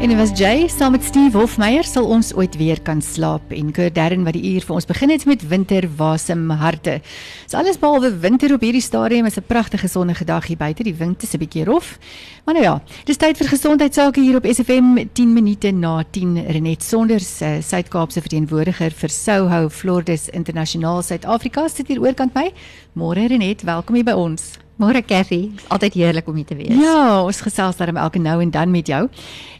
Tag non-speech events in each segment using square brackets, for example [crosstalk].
En dit was Jay saam met Steve Hofmeyer sal ons ooit weer kan slaap en Kurt Darren wat die uur vir ons begin het met winter wasem harte. Dis alles behalwe winter op hierdie stadium is 'n pragtige sonnige dag hier buite. Die wind is 'n bietjie rof. Maar nou ja, dis tyd vir gesondheidsake hier op SFM 10 minute na 10 Renet Sonders, uh, Suid-Kaapse verteenwoordiger vir Soho Floridas Internasionaal Suid-Afrika sit hier oorkant my. Môre Renet, welkom hier by ons. Môre Kathy, altyd heerlik om hier te wees. Ja, ons gesels dan elke nou en dan met jou.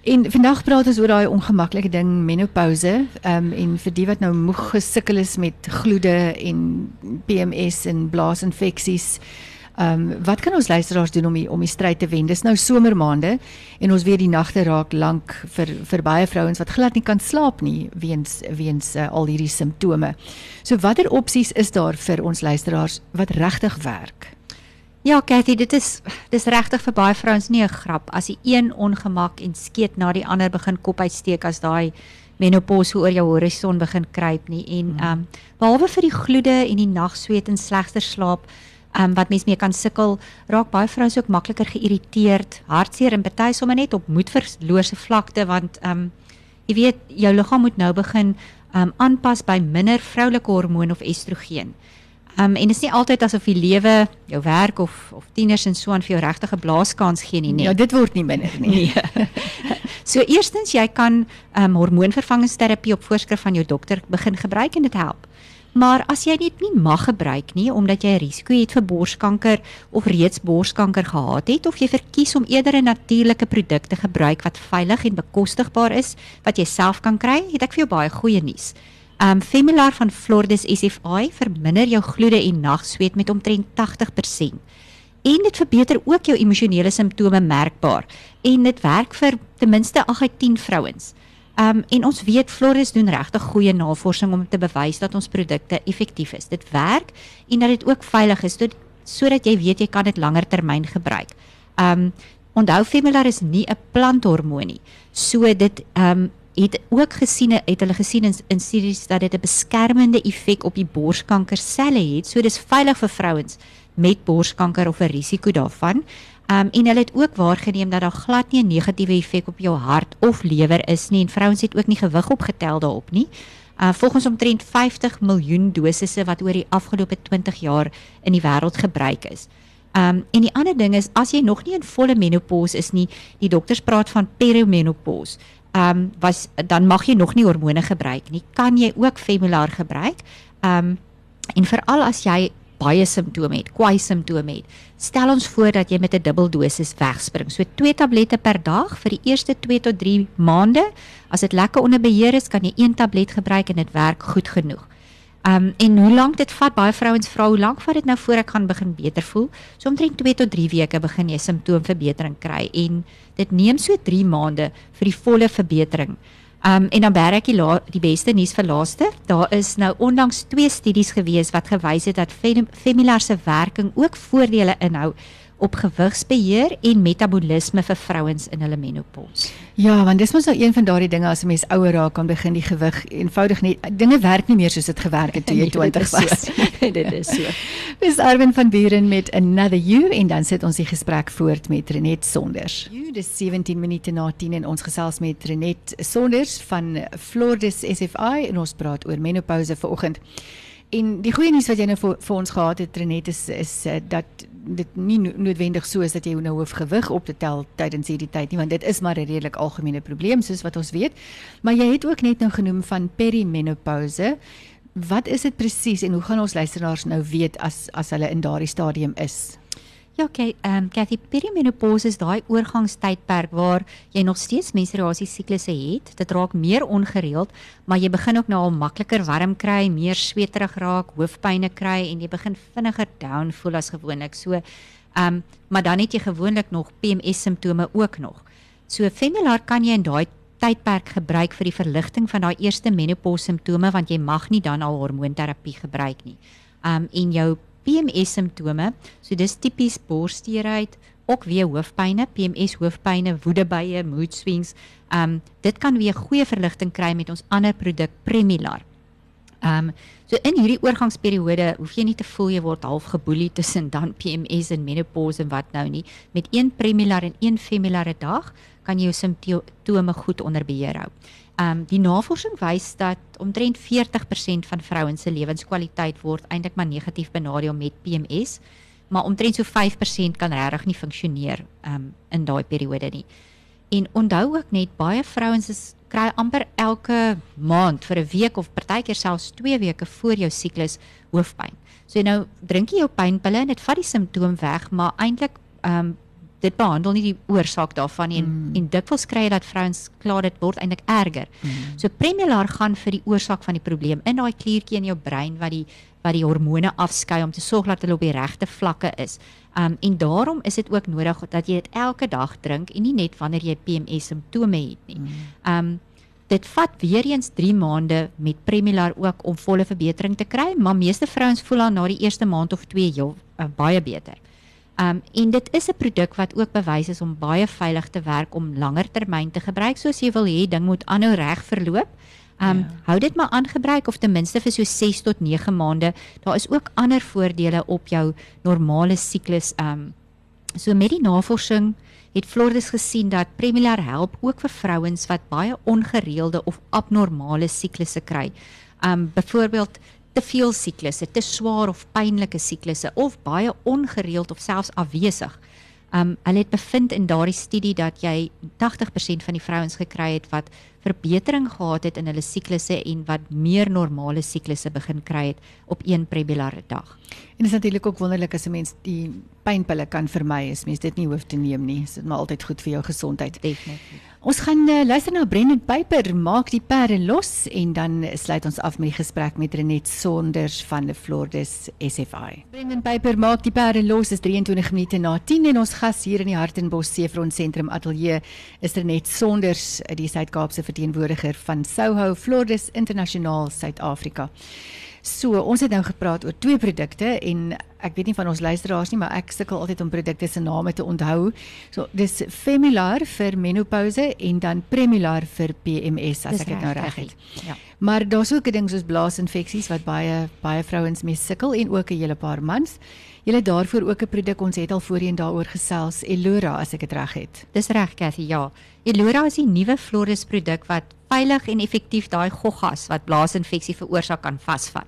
En vandag praat ons oor daai ongemaklike ding menopouse. Ehm um, en vir die wat nou moeg gesukkel is met gloede en PMS en blaasinfeksies. Ehm um, wat kan ons luisteraars doen om die, om die stryd te wen? Dis nou somermaande en ons weet die nagte raak lank vir vir baie vrouens wat glad nie kan slaap nie weens weens uh, al hierdie simptome. So watter opsies is daar vir ons luisteraars wat regtig werk? Ja, Cathy, dit is dis regtig vir baie vrouens nie 'n grap as die een ongemak en skeet na die ander begin kop uitsteek as daai menopause oor jou horison begin kruip nie en hmm. ehm um, behalwe vir die gloede en die nagsweet en slegter slaap ehm um, wat mens mee kan sukkel, raak baie vrouens ook makliker geïrriteerd, hartseer en party sommer net op moedverlose vlakte want ehm um, jy weet jou liggaam moet nou begin ehm um, aanpas by minder vroulike hormoon of estrogen. Um, en dit is nie altyd asof die lewe, jou werk of of tieners en so aan vir jou regtig 'n blaaskans gee nie. Nee. Ja, dit word nie minder nie. Nee. [laughs] so eerstens jy kan um, hormoonvervangingsterapie op voorskrif van jou dokter begin gebruik en dit help. Maar as jy dit nie mag gebruik nie omdat jy 'n risiko het vir borskanker of reeds borskanker gehad het of jy verkies om eerder 'n natuurlike produk te gebruik wat veilig en bekostigbaar is wat jy self kan kry, het ek vir jou baie goeie nuus. Um Femilar van Floridas SFI verminder jou gloede en nagsweet met omtrent 80%. En dit verbeter ook jou emosionele simptome merkbaar en dit werk vir ten minste 8 uit 10 vrouens. Um en ons weet Floridas doen regtig goeie navorsing om te bewys dat ons produkte effektief is. Dit werk en dat dit ook veilig is sodat jy weet jy kan dit langer termyn gebruik. Um onthou Femilar is nie 'n planthormoon nie. So dit um het ook gesien het hulle gesien in, in studies dat dit 'n beskermende effek op die borskanker selle het. So dis veilig vir vrouens met borskanker of 'n risiko daarvan. Um en hulle het ook waargeneem dat daar glad nie 'n negatiewe effek op jou hart of lewer is nie en vrouens het ook nie gewig opgetel daarop nie. Uh volgens omtrent 50 miljoen dosisse wat oor die afgelope 20 jaar in die wêreld gebruik is. Um en die ander ding is as jy nog nie in volle menopause is nie, die dokters praat van perimenopause ehm um, was dan mag jy nog nie hormone gebruik nie. Kan jy ook Femular gebruik? Ehm um, en veral as jy baie simptome het, kwai simptome het, stel ons voor dat jy met 'n dubbel dosis wegspring. So 2 tablette per dag vir die eerste 2 tot 3 maande. As dit lekker onder beheer is, kan jy een tablet gebruik en dit werk goed genoeg. Um en hoe lank dit vat baie vrouens vra hoe lank vat dit nou voor ek gaan begin beter voel? So omtrent 2 tot 3 weke begin jy simptoomverbetering kry en dit neem so 3 maande vir die volle verbetering. Um en dan berg ek die, die beste nuus vir laaste. Daar is nou onlangs twee studies gewees wat gewys het dat Femilar se werking ook voordele inhou op gewigsbeheer en metabolisme vir vrouens in hulle menopause. Ja, want dis mos nou een van daardie dinge as 'n mens ouer raak kan begin die gewig eenvoudig net dinge werk nie meer soos dit gewerk het toe jy 20 [laughs] nee, was. [laughs] dit is so. [laughs] Dis Arwen van Buren met Another You en dan sit ons die gesprek voort met Renet Sonders. You dis 17 minute na 10 en ons gesels met Renet Sonders van Floridas SFI en ons praat oor menopouse vanoggend. En die goeie nuus wat jy nou vir, vir ons gehad het Renet is is uh, dat dit nie noodwendig so is dat jy nou hoef gewig op te tel tydens hierdie tyd nie want dit is maar 'n redelik algemene probleem soos wat ons weet. Maar jy het ook net nou genoem van perimenopause. Wat is dit presies en hoe gaan ons luisteraars nou weet as as hulle in daardie stadium is? Ja, okay, ehm um, Cathy, perimenopause is daai oorgangstydperk waar jy nog steeds menstruasie siklusse het. Dit raak meer ongereeld, maar jy begin ook nou al makliker warm kry, meer sweterig raak, hoofpynne kry en jy begin vinniger down voel as gewoonlik. So, ehm um, maar dan het jy gewoonlik nog PMS simptome ook nog. So, Femular kan jy in daai tydperk gebruik vir die verligting van daai eerste menopause simptome want jy mag nie dan al hormoonterapie gebruik nie. Um en jou PMS simptome. So dis tipies borsteerheid, ook weer hoofpynne, PMS hoofpynne, woedebuie, mood swings. Um dit kan weer goeie verligting kry met ons ander produk Premilar. Ehm um, so in hierdie oorgangsperiode hoef jy nie te voel jy word half geboelie tussen [laughs] dan PMS en menopause en wat nou nie. Met een Premilar en een Femillar 'n dag kan jy jou simptome goed onder beheer hou. Ehm um, die navorsing wys dat omtrent 40% van vrouens se lewenskwaliteit word eintlik maar negatief benadeel met PMS, maar omtrent so 5% kan regtig nie funksioneer ehm um, in daai periode nie. En onthou ook net baie vrouens is kry amper elke maand vir 'n week of partykeer selfs 2 weke voor jou siklus hoofpyn. So nou drink jy jou pynpille en dit vat die simptoom weg, maar eintlik ehm um, dit behandel nie die oorsaak daarvan nie en, mm. en dikwels kry jy dat vrouens klaar dit word eintlik erger. Mm. So Premilar gaan vir die oorsaak van die probleem in daai kliertjie in jou brein wat die wat die hormone afskei om te sorg dat hulle op die regte vlakke is. Um en daarom is dit ook nodig dat jy dit elke dag drink en nie net wanneer jy PMS simptome het nie. Mm. Um dit vat weer eens 3 maande met Premilar ook om volle verbetering te kry, maar meeste vrouens voel aan na die eerste maand of 2 heel uh, baie beter. Um en dit is 'n produk wat ook bewys is om baie veilig te werk om langer termyn te gebruik soos jy wil hê ding moet aanhou reg verloop. Um ja. hou dit maar aangebruik of ten minste vir so 6 tot 9 maande. Daar is ook ander voordele op jou normale siklus. Um so met die navorsing het Flordes gesien dat Premilar help ook vir vrouens wat baie ongereelde of abnormale siklusse kry. Um byvoorbeeld te veel siklusse, te swaar of pynlike siklusse of baie ongereeld of selfs afwesig. Um hulle het bevind in daardie studie dat jy 80% van die vrouens gekry het wat verbetering gehad het in hulle siklusse en wat meer normale siklusse begin kry het op een prebulare dag. En dit is natuurlik ook wonderlik as 'n mens die pynpille kan vermy as mens dit nie hoef te neem nie. Dit is maar altyd goed vir jou gesondheid. Definitief. Ons gaan uh, luister na Brendan Piper maak die perde los en dan sluit ons af met die gesprek met Renet Sonders van die Flordes SFI. Brendan Piper maak die perde los is 23 minute na 10 en ons gas hier in die Hartenbos Seefront Sentrum Ateljee is Renet Sonders, die Suid-Kaapse verteenwoordiger van Soho Flordes Internasionaal Suid-Afrika. So, ons het nou gepraat oor twee produkte en ek weet nie van ons luisteraars nie, maar ek sukkel altyd om produkte se name te onthou. So, dis Femilar vir menopouse en dan Premilar vir PMS as dis ek dit nou reg het. Ja. Maar daar's ook 'n ding soos blaasinfeksies wat baie baie vrouens mee sukkel en ook 'n hele paar mans. Het daarvoor ook 'n produk ons het al voorheen daaroor gesels, Elora as ek dit reg het. Dis reg, Cathy, ja. Elora is die nuwe Floris produk wat veilig en effektief daai goggas wat blaasinfeksie veroorsaak kan vasvat.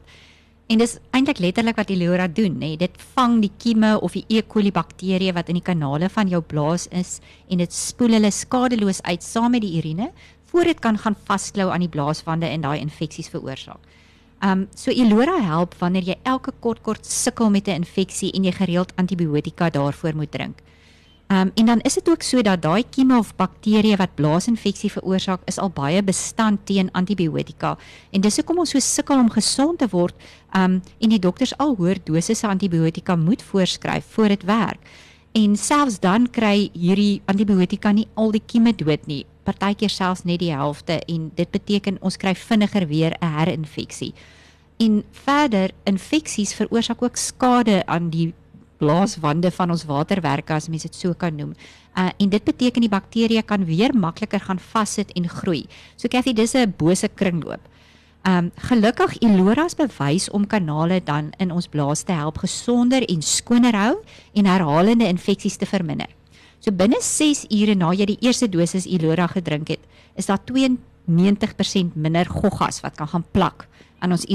En dis eintlik letterlik wat Elora doen, nê. Dit vang die kieme of die E. coli bakterieë wat in die kanale van jou blaas is en dit spoel hulle skadeloos uit saam met die urine voor dit kan gaan vasklou aan die blaaswande en daai infeksies veroorsaak. Um so Elora help wanneer jy elke kort kort sukkel met 'n infeksie en jy gereeld antibiotika daarvoor moet drink. Um en dan is dit ook so dat daai kieme of bakterieë wat blaasinfeksie veroorsaak is al baie bestand teen antibiotika en dis hoekom ons so sukkel om gesond te word um en die dokters al hoër dosisse antibiotika moet voorskryf voor dit werk. En selfs dan kry hierdie antibiotika nie al die kieme dood nie partykeer selfs net die helfte en dit beteken ons kry vinniger weer 'n herinfeksie. En verder infeksies veroorsaak ook skade aan die blaaswande van ons waterwerke as mens dit so kan noem. Uh, en dit beteken die bakterieë kan weer makliker gaan vassit en groei. So Cathy, dis 'n bose kringloop. Um gelukkig Elora's bewys om kanale dan in ons blaas te help gesonder en skoner hou en herhalende infeksies te verminder. So binne 6 ure na jy die eerste dosis Ilora gedrink het, is daar 92% minder goggas wat kan gaan plak aan ons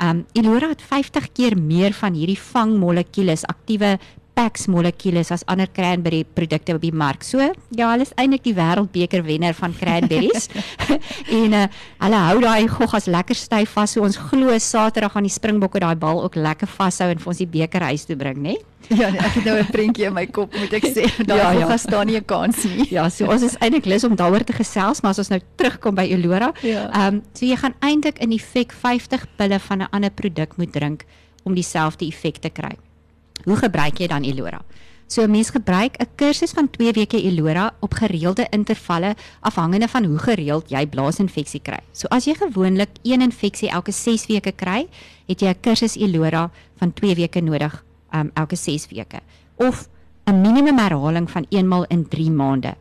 urienwegwande. Um Ilora het 50 keer meer van hierdie vangmolekules, aktiewe PAX molekules as ander cranberry produkte op die mark. So, ja, hulle is eintlik die wêreldbeker wenner van cranberries. [laughs] en uh, hulle hou daai goggas lekker styf vas. So ons glo Saterdag gaan die Springbokke daai bal ook lekker vashou en vir ons die beker huis toe bring, né? Ja, nee, ek het nou 'n prentjie in my kop, moet ek sê. Daai ja, ja. goggas staan nie 'n kans nie. Ja, so ons is eintlik lus om daaroor te gesels, maar as ons nou terugkom by Elora, ja. ehm ja. um, so jy gaan eintlik in effek 50 pille van 'n ander produk moet drink om dieselfde effek te kry. Hoe gebruik jy dan Elora? So 'n mens gebruik 'n kursus van 2 weke Elora op gereelde intervalle afhangende van hoe gereeld jy blaasinfeksie kry. So as jy gewoonlik een infeksie elke 6 weke kry, het jy 'n kursus Elora van 2 weke nodig um, elke 6 weke of 'n minimum herhaling van eenmal in 3 maande.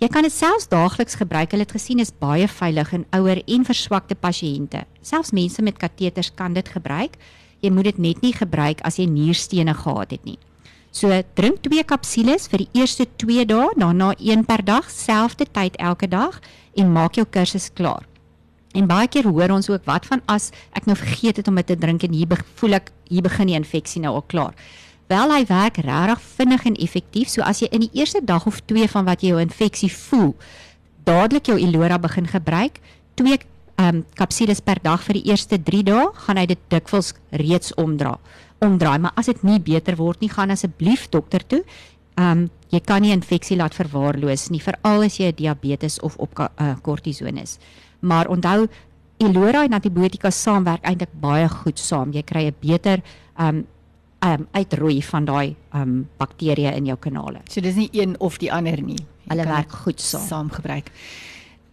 Jy kan dit selfs daagliks gebruik. Hulle het gesien is baie veilig in ouer en verswakte pasiënte. Selfs mense met kateters kan dit gebruik. Jy moet dit net nie gebruik as jy nierstene gehad het nie. So drink 2 kapsules vir die eerste 2 dae, daarna een per dag, selfde tyd elke dag en maak jou kursus klaar. En baie keer hoor ons ook wat van as ek nou vergeet het om dit te drink en hier voel ek hier begin die infeksie nou al klaar. Wel hy werk regtig vinnig en effektief. So as jy in die eerste dag of 2 van wat jy jou infeksie voel, dadelik jou Elora begin gebruik, 2 ehm um, kapsules per dag vir die eerste 3 dae, gaan hy dit dikwels reeds omdra. Omdraai, maar as dit nie beter word nie, gaan asseblief dokter toe. Ehm um, jy kan nie infeksie laat verwaarloos nie, veral as jy diabetes of op uh, kortison is. Maar onthou Elora en antibiotika saamwerk eintlik baie goed saam. Jy kry 'n beter ehm um, um, uitroei van daai um, bakterieë in jou kanale. So dis nie een of die ander nie. Hulle werk goed saam. Saam gebruik.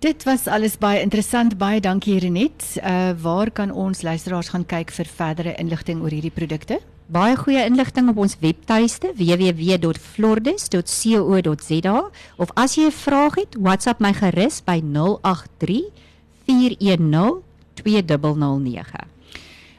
Dit was alles baie interessant. Baie dankie Renet. Uh waar kan ons luisteraars gaan kyk vir verdere inligting oor hierdie produkte? Baie goeie inligting op ons webtuiste www.flordes.co.za of as jy 'n vraag het, WhatsApp my gerus by 083 410 2009.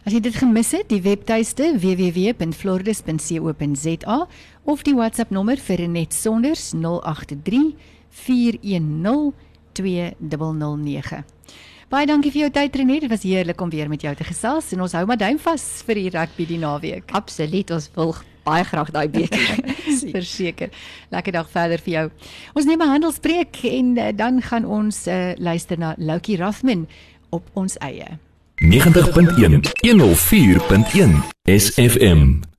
As jy dit gemis het, die webtuiste www.flordes.co.za of die WhatsApp nommer vir Renet Sonders 083 410 2009. Baie dankie vir jou tyd Renet. Dit was heerlik om weer met jou te gesels en ons hou maar duim vas vir die rugby die naweek. Absoluut, ons wil baie graag daai beker. [laughs] Verseker. Lekker dag verder vir jou. Ons neem 'n handelspreek en uh, dan gaan ons uh, luister na Loukie Rathman op ons eie. 90.1 104.1 SFM